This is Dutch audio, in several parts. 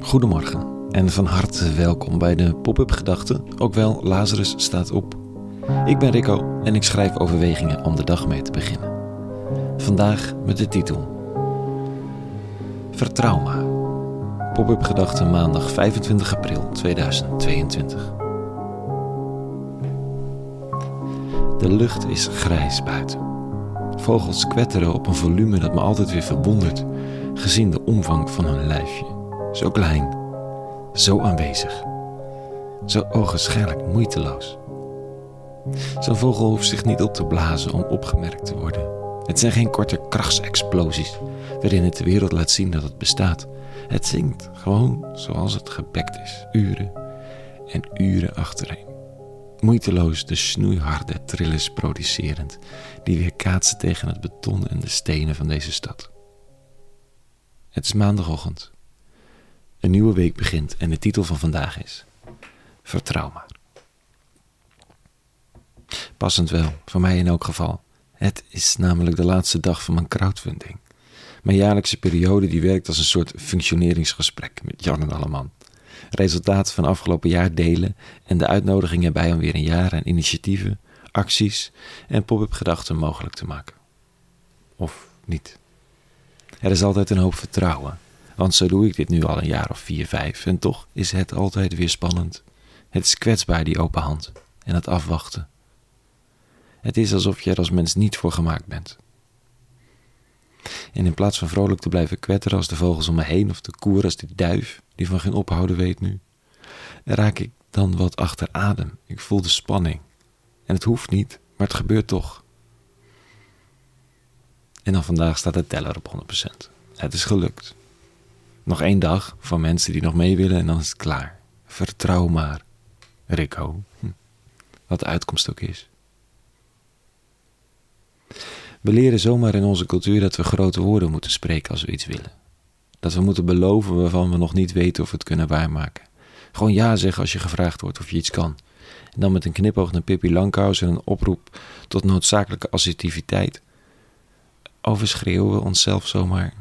Goedemorgen en van harte welkom bij de Pop-up Gedachten, ook wel Lazarus staat op. Ik ben Rico en ik schrijf overwegingen om de dag mee te beginnen. Vandaag met de titel Vertrouw maar. Pop-up Gedachten maandag 25 april 2022. De lucht is grijs buiten. Vogels kwetteren op een volume dat me altijd weer verwondert, gezien de omvang van hun lijfje. Zo klein, zo aanwezig, zo ogenschijnlijk moeiteloos. Zo'n vogel hoeft zich niet op te blazen om opgemerkt te worden. Het zijn geen korte krachtsexplosies waarin het de wereld laat zien dat het bestaat. Het zingt gewoon zoals het gebekt is, uren en uren achtereen. Moeiteloos de snoeiharde trillers producerend, die weer kaatsen tegen het beton en de stenen van deze stad. Het is maandagochtend. Een nieuwe week begint en de titel van vandaag is Vertrouw maar. Passend wel, voor mij in elk geval. Het is namelijk de laatste dag van mijn crowdfunding. Mijn jaarlijkse periode die werkt als een soort functioneringsgesprek met Jan en Alleman. Resultaten van afgelopen jaar delen en de uitnodigingen bij om weer een jaar aan initiatieven, acties en pop-up gedachten mogelijk te maken. Of niet. Er is altijd een hoop vertrouwen, want zo doe ik dit nu al een jaar of vier, vijf en toch is het altijd weer spannend. Het is kwetsbaar, die open hand en het afwachten. Het is alsof je er als mens niet voor gemaakt bent. En in plaats van vrolijk te blijven kwetteren als de vogels om me heen of te koer als die duif die van geen ophouden weet nu, raak ik dan wat achter adem. Ik voel de spanning. En het hoeft niet, maar het gebeurt toch. En dan vandaag staat de teller op 100%. Het is gelukt. Nog één dag voor mensen die nog mee willen en dan is het klaar. Vertrouw maar, Rico. Hm. Wat de uitkomst ook is. We leren zomaar in onze cultuur dat we grote woorden moeten spreken als we iets willen. Dat we moeten beloven waarvan we nog niet weten of we het kunnen waarmaken. Gewoon ja zeggen als je gevraagd wordt of je iets kan. En dan met een knipoog naar Pippi Langkous en een oproep tot noodzakelijke assertiviteit. Overschreeuwen we onszelf zomaar.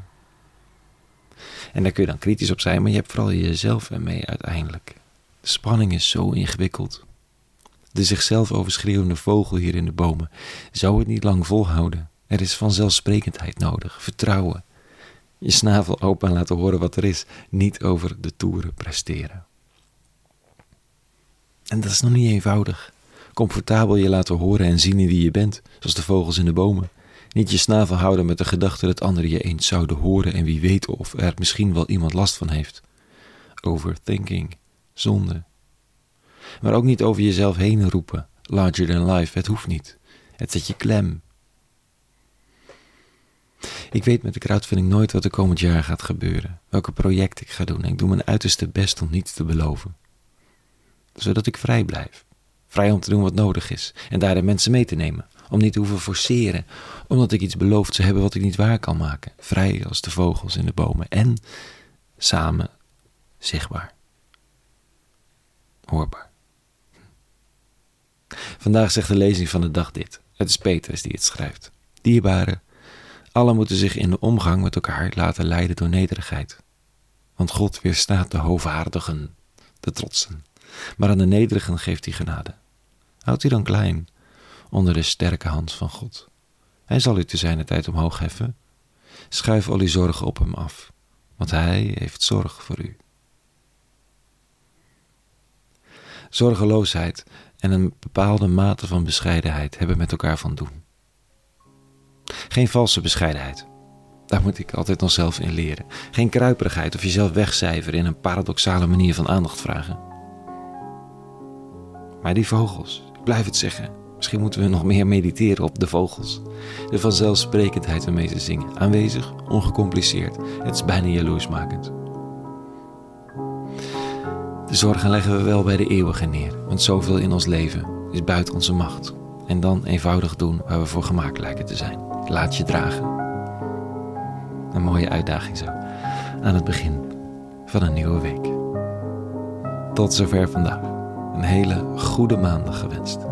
En daar kun je dan kritisch op zijn, maar je hebt vooral jezelf ermee uiteindelijk. De spanning is zo ingewikkeld. De zichzelf overschreeuwende vogel hier in de bomen zou het niet lang volhouden. Er is vanzelfsprekendheid nodig, vertrouwen. Je snavel open en laten horen wat er is, niet over de toeren presteren. En dat is nog niet eenvoudig. Comfortabel je laten horen en zien wie je bent, zoals de vogels in de bomen. Niet je snavel houden met de gedachte dat anderen je eens zouden horen en wie weet of er misschien wel iemand last van heeft. Overthinking, zonde. Maar ook niet over jezelf heen roepen, larger than life, het hoeft niet. Het zet je klem, ik weet met de crowdfunding nooit wat er komend jaar gaat gebeuren, welke project ik ga doen en ik doe mijn uiterste best om niets te beloven. Zodat ik vrij blijf. Vrij om te doen wat nodig is en daar de mensen mee te nemen. Om niet te hoeven forceren, omdat ik iets beloofd zou hebben wat ik niet waar kan maken. Vrij als de vogels in de bomen en samen zichtbaar. Hoorbaar. Vandaag zegt de lezing van de dag dit. Het is Petrus die het schrijft. Dierbare, Allen moeten zich in de omgang met elkaar laten leiden door nederigheid. Want God weerstaat de hoogwaardigen, de trotsen, maar aan de nederigen geeft hij genade. Houd u dan klein onder de sterke hand van God. Hij zal u te zijner tijd omhoog heffen. Schuif al uw zorgen op hem af, want hij heeft zorg voor u. Zorgeloosheid en een bepaalde mate van bescheidenheid hebben met elkaar van doen. Geen valse bescheidenheid. Daar moet ik altijd nog zelf in leren. Geen kruiperigheid of jezelf wegcijferen in een paradoxale manier van aandacht vragen. Maar die vogels, ik blijf het zeggen. Misschien moeten we nog meer mediteren op de vogels. De vanzelfsprekendheid waarmee ze zingen. Aanwezig, ongecompliceerd. Het is bijna jaloersmakend. De zorgen leggen we wel bij de eeuwige neer, want zoveel in ons leven is buiten onze macht. En dan eenvoudig doen waar we voor gemaakt lijken te zijn. Laat je dragen. Een mooie uitdaging zo. Aan het begin van een nieuwe week. Tot zover vandaag. Een hele goede maandag gewenst.